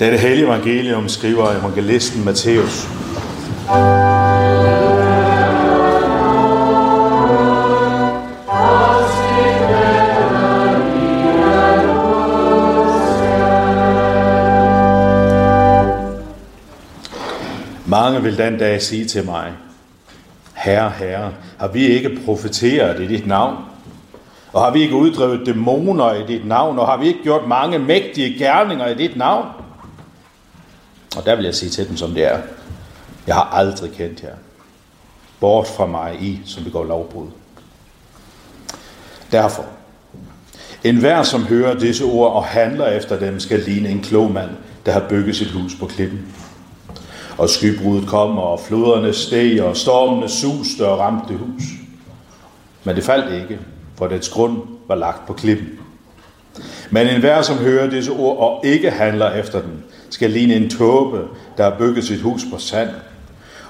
Det hellige evangelium skriver evangelisten Matthæus. Mange vil den dag sige til mig, Herre, Herre, har vi ikke profeteret i dit navn? Og har vi ikke uddrevet dæmoner i dit navn? Og har vi ikke gjort mange mægtige gerninger i dit navn? Og der vil jeg sige til dem, som det er. Jeg har aldrig kendt jer. Bort fra mig, I, som begår lovbrud. Derfor, en hver, som hører disse ord og handler efter dem, skal ligne en klog mand, der har bygget sit hus på klippen. Og skybruddet kom, og floderne steg, og stormene suste og ramte det hus. Men det faldt ikke, for dets grund var lagt på klippen. Men enhver, som hører disse ord og ikke handler efter dem, skal ligne en tåbe, der har bygget sit hus på sand.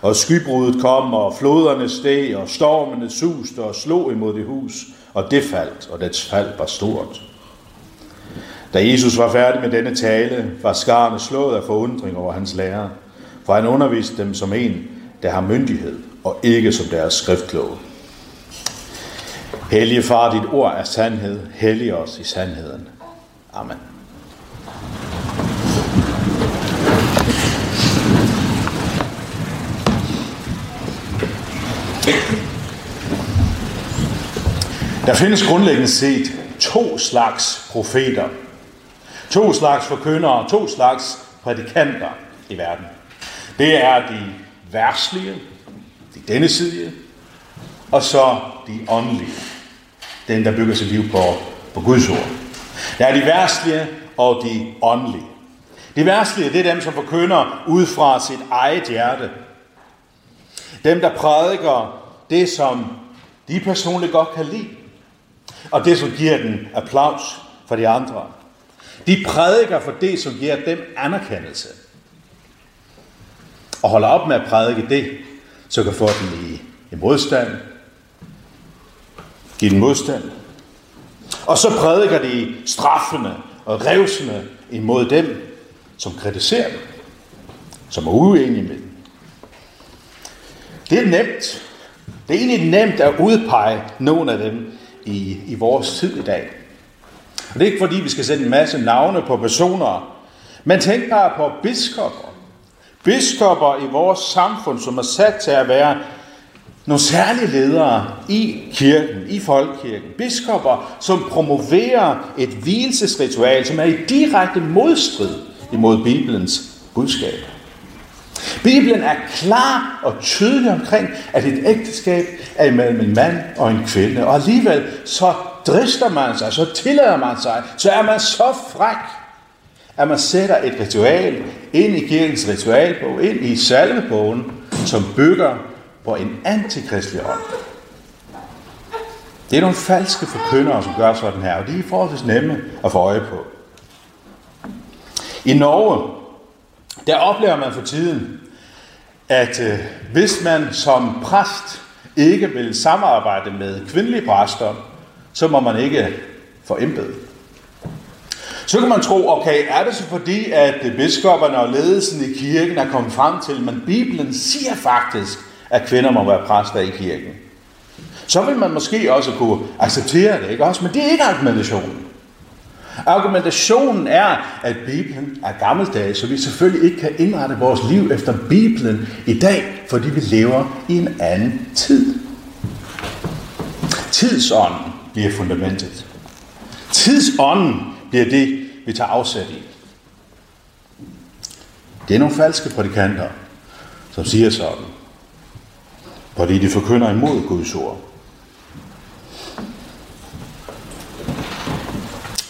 Og skybruddet kom, og floderne steg, og stormene suste og slog imod det hus, og det faldt, og dets fald var stort. Da Jesus var færdig med denne tale, var skarne slået af forundring over hans lærer, for han underviste dem som en, der har myndighed, og ikke som deres skriftkloge. Hellige far, dit ord er sandhed. Hellig os i sandheden. Amen. Der findes grundlæggende set to slags profeter. To slags forkyndere, to slags prædikanter i verden. Det er de værtslige, de denne side, og så de åndelige. Den, der bygger sit liv på, på Guds ord. Der er de værstlige og de åndelige. De værstlige, det er dem, som forkynder ud fra sit eget hjerte. Dem, der prædiker det, som de personligt godt kan lide. Og det, som giver den applaus for de andre. De prædiker for det, som giver dem anerkendelse. Og holder op med at prædike det, så kan få den i, i modstand. Give den modstand. Og så prædiker de straffende og revsende imod dem, som kritiserer dem, som er uenige med dem. Det er nemt. Det er egentlig nemt at udpege nogle af dem i, i vores tid i dag. Og det er ikke fordi, vi skal sætte en masse navne på personer, men tænk bare på biskopper. Biskopper i vores samfund, som er sat til at være nogle særlige ledere i kirken, i folkekirken. Biskopper, som promoverer et hvilesesritual, som er i direkte modstrid imod Bibelens budskab. Bibelen er klar og tydelig omkring, at et ægteskab er imellem en mand og en kvinde. Og alligevel så drister man sig, så tillader man sig, så er man så fræk, at man sætter et ritual ind i kirkens ritualbog, ind i salmebogen, som bygger på en antikristelig ånd. Det er nogle falske forkyndere, som gør sådan her, og de er forholdsvis nemme at få øje på. I Norge, der oplever man for tiden, at øh, hvis man som præst ikke vil samarbejde med kvindelige præster, så må man ikke få embede. Så kan man tro, okay, er det så fordi, at biskopperne og ledelsen i kirken er kommet frem til, men Bibelen siger faktisk, at kvinder må være præster i kirken. Så vil man måske også kunne acceptere det, ikke også? Men det er ikke argumentationen. Argumentationen er, at Bibelen er gammeldags, så vi selvfølgelig ikke kan indrette vores liv efter Bibelen i dag, fordi vi lever i en anden tid. Tidsånden bliver fundamentet. Tidsånden bliver det, vi tager afsæt i. Det er nogle falske prædikanter, som siger sådan, fordi de forkynder imod Guds ord.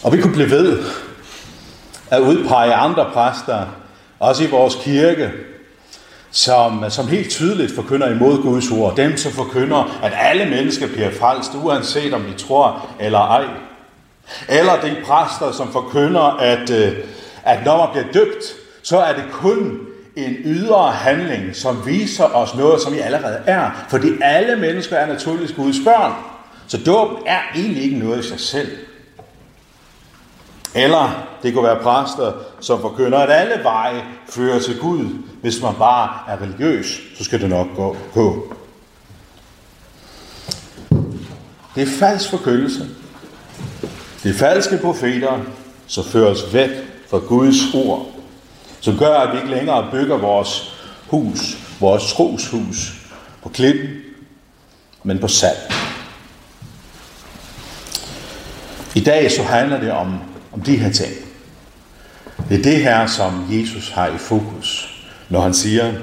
Og vi kunne blive ved at udpege andre præster, også i vores kirke, som, som helt tydeligt forkynder imod Guds ord. Dem, som forkynder, at alle mennesker bliver frelst, uanset om de tror eller ej. Eller de præster, som forkynder, at, øh, at når man bliver døbt, så er det kun en ydre handling, som viser os noget, som vi allerede er. Fordi alle mennesker er naturligvis Guds børn. Så dåben er egentlig ikke noget i sig selv. Eller det kunne være præster, som forkynder, at alle veje fører til Gud. Hvis man bare er religiøs, så skal det nok gå. gå. Det er falsk forkyndelse. Det er falske profeter, som fører os væk fra Guds ord, som gør, at vi ikke længere bygger vores hus, vores troshus, på klippen, men på sand. I dag så handler det om, om de her ting. Det er det her, som Jesus har i fokus, når han siger,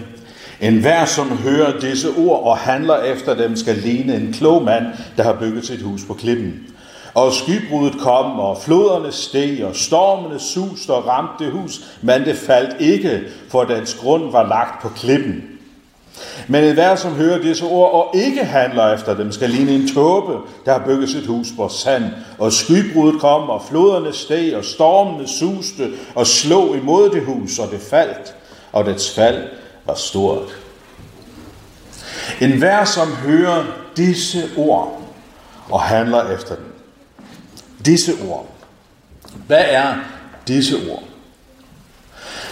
en hver, som hører disse ord og handler efter dem, skal ligne en klog mand, der har bygget sit hus på klippen. Og skybruddet kom, og floderne steg, og stormene suste og ramte hus, men det faldt ikke, for dens grund var lagt på klippen. Men et hver, som hører disse ord og ikke handler efter dem, skal ligne en tåbe, der har bygget sit hus på sand. Og skybruddet kom, og floderne steg, og stormene suste og slog imod det hus, og det faldt, og dets fald var stort. En hver, som hører disse ord og handler efter dem. Disse ord. Hvad er disse ord?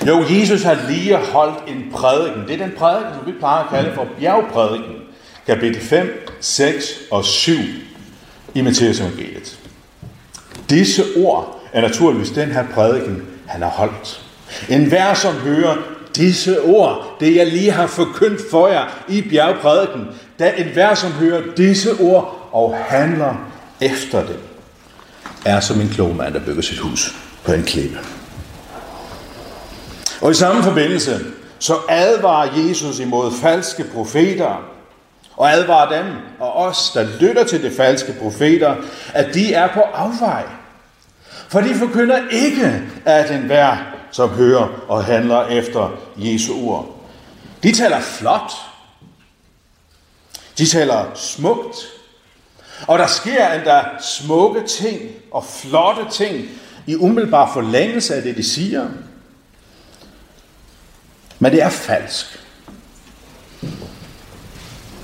Jo, Jesus har lige holdt en prædiken. Det er den prædiken, som vi plejer at kalde for bjergprædiken. Kapitel 5, 6 og 7 i Matteus evangeliet. Disse ord er naturligvis den her prædiken, han har holdt. En hver, som hører disse ord, det jeg lige har forkyndt for jer i bjergprædiken, da en hver, som hører disse ord og handler efter dem, er som en klog mand, der bygger sit hus på en klippe. Og i samme forbindelse, så advarer Jesus imod falske profeter, og advarer dem og os, der lytter til de falske profeter, at de er på afvej. For de forkynder ikke, at enhver, som hører og handler efter Jesu ord. De taler flot. De taler smukt. Og der sker endda smukke ting og flotte ting i umiddelbar forlængelse af det, de siger. Men det er falsk.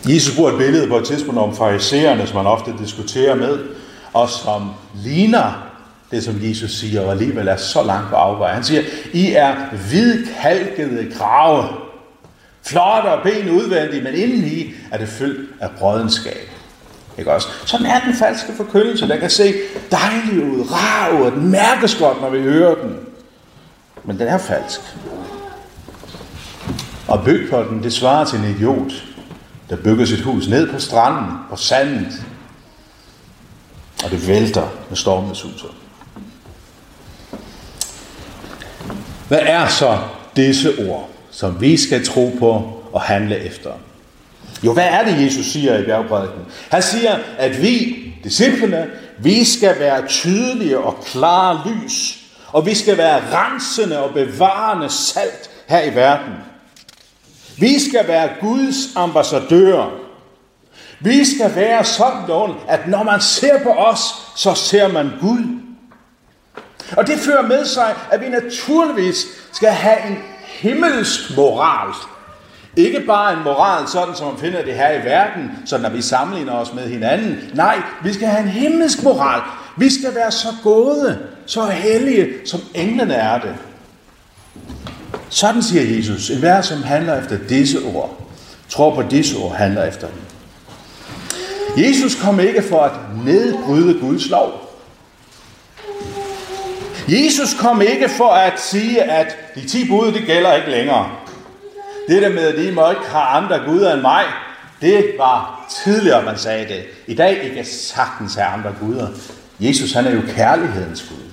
Jesus bruger et billede på et tidspunkt om farisæerne, som man ofte diskuterer med, og som ligner det, som Jesus siger, og alligevel er så langt på afvej. Han siger, I er hvidkalkede grave, flotte og ben udvendigt, men indeni er det fyldt af brødenskab. Ikke også? Sådan er den falske forkyndelse. Der kan se dejlig ud, rar ud, den mærkes godt, når vi hører den. Men den er falsk. Og byg på den, det svarer til en idiot, der bygger sit hus ned på stranden, på sandet. Og det vælter med stormens suser. Hvad er så disse ord, som vi skal tro på og handle efter? Jo, hvad er det, Jesus siger i bjergprædiken? Han siger, at vi, disciplene, vi skal være tydelige og klare lys, og vi skal være rensende og bevarende salt her i verden. Vi skal være Guds ambassadører. Vi skal være sådan, at når man ser på os, så ser man Gud. Og det fører med sig, at vi naturligvis skal have en himmelsk moral. Ikke bare en moral sådan, som man finder det her i verden, så når vi sammenligner os med hinanden. Nej, vi skal have en himmelsk moral. Vi skal være så gode, så hellige, som englene er det. Sådan siger Jesus. En hver, som handler efter disse ord, tror på disse ord, handler efter dem. Jesus kom ikke for at nedbryde Guds lov. Jesus kom ikke for at sige, at de ti bud, det gælder ikke længere. Det der med, at I må ikke have andre guder end mig, det var tidligere, man sagde det. I dag ikke sagtens have andre guder. Jesus, han er jo kærlighedens Gud.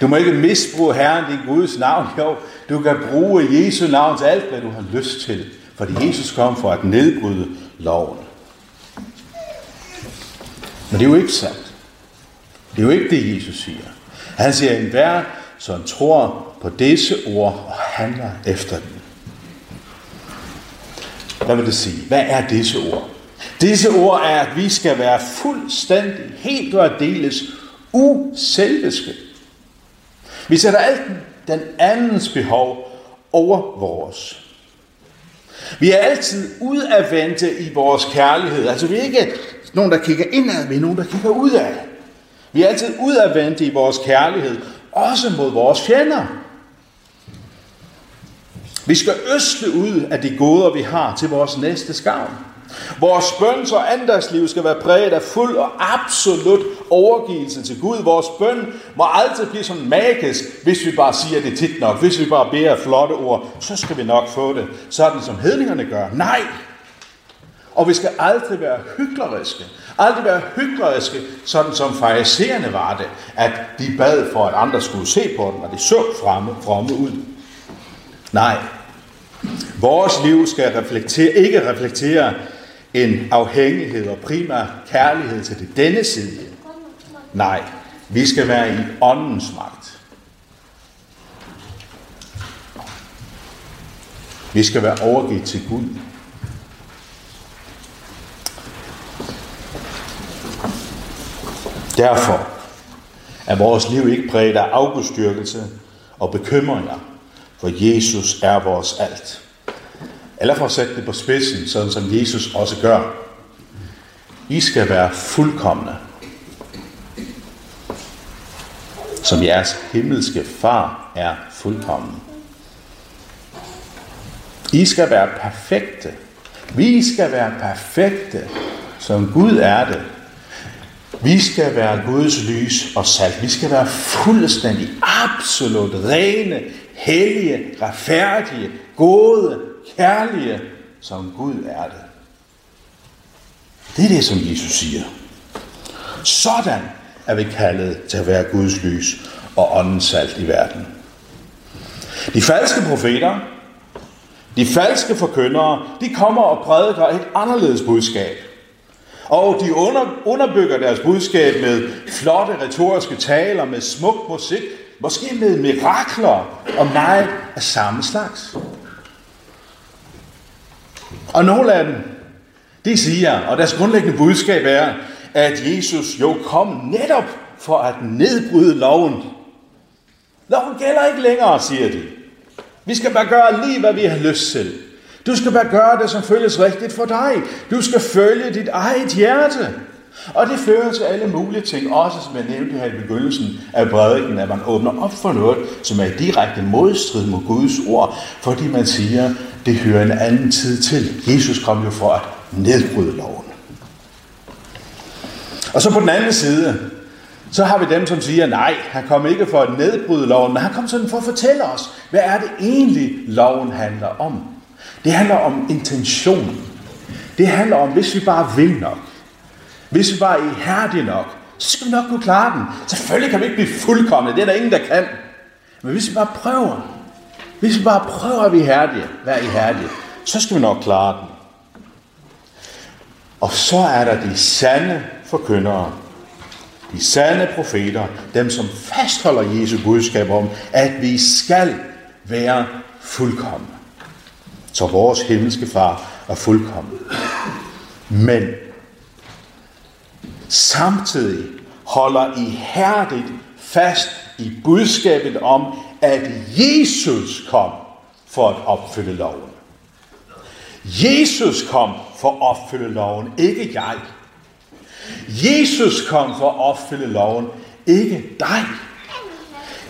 Du må ikke misbruge Herren din Guds navn. Jo, du kan bruge Jesu navn til alt, hvad du har lyst til. Fordi Jesus kom for at nedbryde loven. Men det er jo ikke sandt. Det er jo ikke det, Jesus siger. Han siger, en hver, som tror på disse ord og handler efter dem. Hvad vil det sige? Hvad er disse ord? Disse ord er, at vi skal være fuldstændig, helt og deles uselviske. Vi sætter alt den andens behov over vores. Vi er altid udadvendte i vores kærlighed. Altså vi er ikke nogen, der kigger indad, vi er nogen, der kigger udad. Vi er altid udadvendte i vores kærlighed, også mod vores fjender. Vi skal øsle ud af de goder, vi har til vores næste skavn. Vores bøns og andagsliv skal være præget af fuld og absolut overgivelse til Gud. Vores bøn må altid blive sådan magisk, hvis vi bare siger det tit nok. Hvis vi bare beder flotte ord, så skal vi nok få det. Sådan som hedningerne gør. Nej! Og vi skal aldrig være hykleriske. Aldrig være hykleriske, sådan som farisæerne var det. At de bad for, at andre skulle se på dem, og de så fremme, fremme ud. Nej. Vores liv skal reflektere, ikke reflektere en afhængighed og primær kærlighed til det denne side. Nej, vi skal være i åndens magt. Vi skal være overgivet til Gud. Derfor er vores liv ikke præget af afgudstyrkelse og bekymringer, for Jesus er vores alt. Eller for at sætte det på spidsen, sådan som Jesus også gør. I skal være fuldkommende, som jeres himmelske far er fuldkommen. I skal være perfekte. Vi skal være perfekte, som Gud er det. Vi skal være Guds lys og salt. Vi skal være fuldstændig, absolut rene, hellige, retfærdige, gode, kærlige, som Gud er det. Det er det, som Jesus siger. Sådan er vi kaldet til at være Guds lys og åndens salt i verden. De falske profeter, de falske forkyndere, de kommer og prædiker et anderledes budskab. Og de under, underbygger deres budskab med flotte retoriske taler, med smuk musik, måske med mirakler og meget af samme slags. Og nogle af dem, de siger, og deres grundlæggende budskab er, at Jesus jo kom netop for at nedbryde loven. Loven gælder ikke længere, siger de. Vi skal bare gøre lige, hvad vi har lyst til. Du skal bare gøre det, som føles rigtigt for dig. Du skal følge dit eget hjerte. Og det fører til alle mulige ting, også som jeg nævnte her i begyndelsen af prædiken, at man åbner op for noget, som er i direkte modstrid mod Guds ord, fordi man siger, det hører en anden tid til. Jesus kom jo for at nedbryde loven. Og så på den anden side, så har vi dem, som siger, nej, han kom ikke for at nedbryde loven, men han kom sådan for at fortælle os, hvad er det egentlig, loven handler om. Det handler om intentionen. Det handler om, hvis vi bare vil nok, hvis vi bare er ihærdige nok, så skal vi nok kunne klare den. Selvfølgelig kan vi ikke blive fuldkommende, det er der ingen, der kan. Men hvis vi bare prøver, hvis vi bare prøver at være ihærdige, være ihærdige, så skal vi nok klare den. Og så er der de sande forkyndere, de sande profeter, dem som fastholder Jesu budskab om, at vi skal være fuldkommende. Så vores himmelske far er fuldkommen. Men samtidig holder I hærdigt fast i budskabet om, at Jesus kom for at opfylde loven. Jesus kom for at opfylde loven, ikke jeg. Jesus kom for at opfylde loven, ikke dig.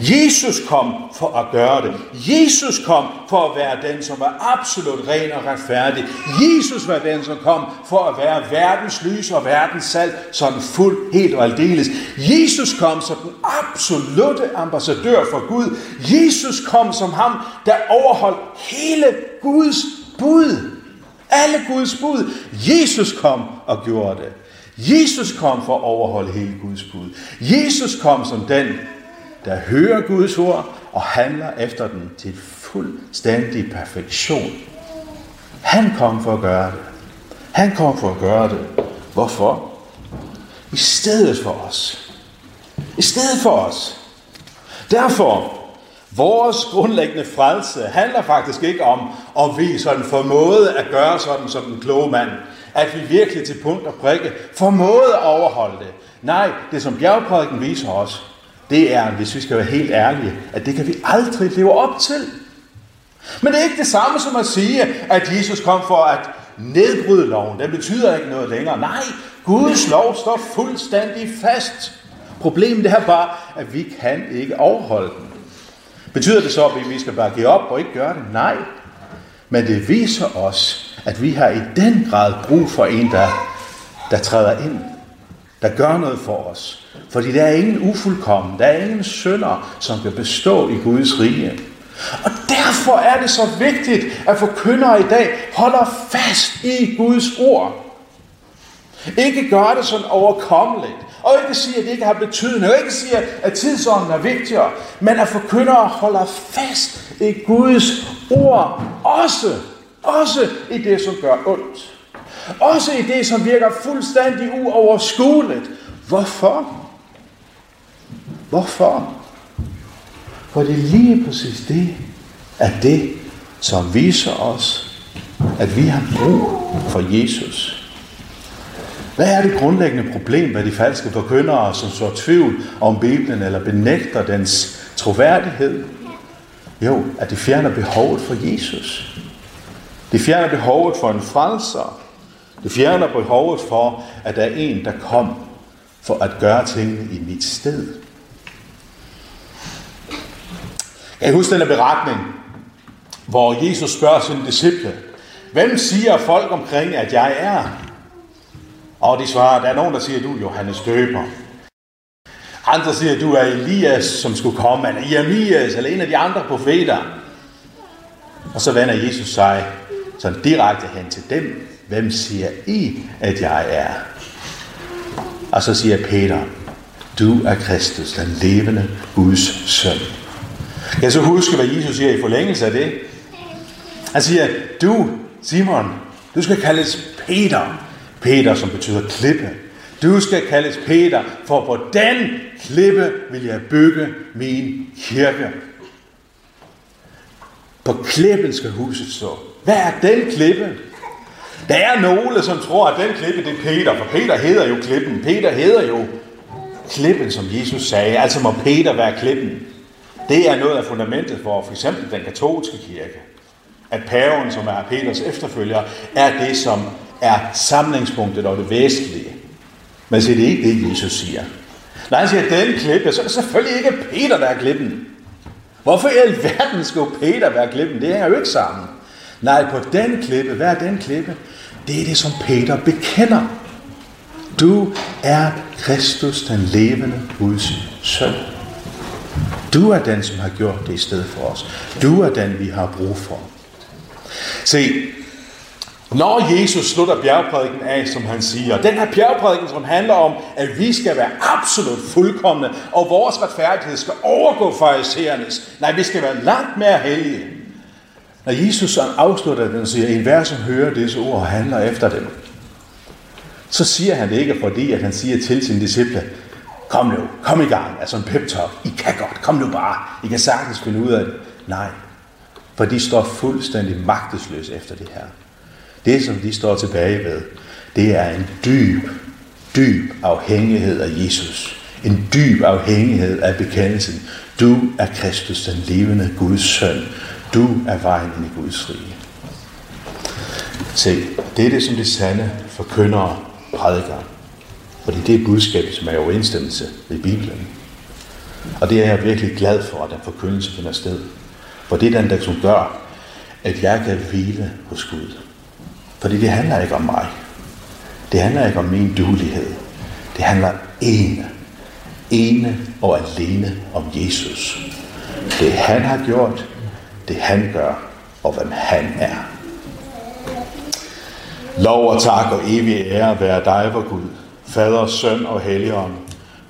Jesus kom for at gøre det. Jesus kom for at være den, som var absolut ren og retfærdig. Jesus var den, som kom for at være verdens lys og verdens salt, sådan fuld, helt og aldeles. Jesus kom som den absolute ambassadør for Gud. Jesus kom som ham, der overholdt hele Guds bud. Alle Guds bud. Jesus kom og gjorde det. Jesus kom for at overholde hele Guds bud. Jesus kom som den, der hører Guds ord og handler efter den til fuldstændig perfektion. Han kom for at gøre det. Han kom for at gøre det. Hvorfor? I stedet for os. I stedet for os. Derfor, vores grundlæggende frelse handler faktisk ikke om, at vi sådan formåede at gøre sådan som den kloge mand. At vi virkelig til punkt og prikke formåede at overholde det. Nej, det som bjergprædiken viser os, det er, hvis vi skal være helt ærlige, at det kan vi aldrig leve op til. Men det er ikke det samme som at sige, at Jesus kom for at nedbryde loven. Det betyder ikke noget længere. Nej, Guds lov står fuldstændig fast. Problemet er bare, at vi kan ikke overholde den. Betyder det så, at vi skal bare give op og ikke gøre det? Nej. Men det viser os, at vi har i den grad brug for en, der, der træder ind, der gør noget for os. Fordi der er ingen ufuldkommen, der er ingen sønder, som kan bestå i Guds rige. Og derfor er det så vigtigt, at forkyndere i dag holder fast i Guds ord. Ikke gør det sådan overkommeligt. Og ikke sige, at det ikke har betydning. Og ikke sige, at tidsånden er vigtigere. Men at forkyndere holder fast i Guds ord. Også, også i det, som gør ondt. Også i det, som virker fuldstændig uoverskueligt. Hvorfor? Hvorfor? For det er lige præcis det, at det, som viser os, at vi har brug for Jesus. Hvad er det grundlæggende problem med de falske forkyndere, som så tvivl om Bibelen eller benægter dens troværdighed? Jo, at de fjerner behovet for Jesus. De fjerner behovet for en frelser. Det fjerner behovet for, at der er en, der kom for at gøre tingene i mit sted. Kan I huske den her beretning, hvor Jesus spørger sine disciple, hvem siger folk omkring, at jeg er? Og de svarer, der er nogen, der siger, du er Johannes Døber. Andre siger, at du er Elias, som skulle komme, eller Jeremias, eller en af de andre profeter. Og så vender Jesus sig sådan direkte hen til dem. Hvem siger I, at jeg er? Og så siger Peter, du er Kristus, den levende Guds søn. Jeg så huske, hvad Jesus siger i forlængelse af det? Han siger, du, Simon, du skal kaldes Peter. Peter, som betyder klippe. Du skal kaldes Peter, for på den klippe vil jeg bygge min kirke. På klippen skal huset stå. Hvad er den klippe? Der er nogle, som tror, at den klippe det er Peter, for Peter hedder jo klippen. Peter hedder jo klippen, som Jesus sagde. Altså må Peter være klippen. Det er noget af fundamentet for for eksempel den katolske kirke. At paven, som er Peters efterfølger, er det, som er samlingspunktet og det væsentlige. Men så det er ikke det, Jesus siger. Når han siger, at den klippe, så er det selvfølgelig ikke Peter, der er klippen. Hvorfor i alverden skulle Peter være klippen? Det hænger jo ikke sammen. Nej, på den klippe, hvad er den klippe? Det er det, som Peter bekender. Du er Kristus, den levende Guds søn. Du er den, som har gjort det i stedet for os. Du er den, vi har brug for. Se, når Jesus slutter bjergprædiken af, som han siger, den her bjergprædiken, som handler om, at vi skal være absolut fuldkommende, og vores retfærdighed skal overgå fariserernes. Nej, vi skal være langt mere hellige. Når Jesus afslutter den og siger, en hver som hører disse ord og handler efter dem, så siger han det ikke fordi, at han siger til sine disciple, kom nu, kom i gang, altså en pep talk. I kan godt, kom nu bare. I kan sagtens finde ud af det. Nej, for de står fuldstændig magtesløse efter det her. Det, som de står tilbage ved, det er en dyb, dyb afhængighed af Jesus. En dyb afhængighed af bekendelsen. Du er Kristus, den levende Guds søn. Du er vejen ind i Guds rige. Se, det er det, som de sande forkyndere prædiker. Fordi det er budskabet, som er i overensstemmelse med Bibelen. Og det er jeg virkelig glad for, at den forkyndelse finder sted. For det er den, der som gør, at jeg kan hvile hos Gud. Fordi det handler ikke om mig. Det handler ikke om min dulighed. Det handler ene, ene og alene om Jesus. Det han har gjort, det han gør, og hvem han er. Lov og tak og evig ære være dig, vor Gud, Fader, Søn og Helligånd.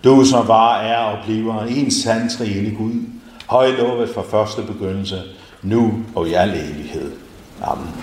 Du som var, er og bliver en sand trine Gud, højlovet fra første begyndelse, nu og i al evighed. Amen.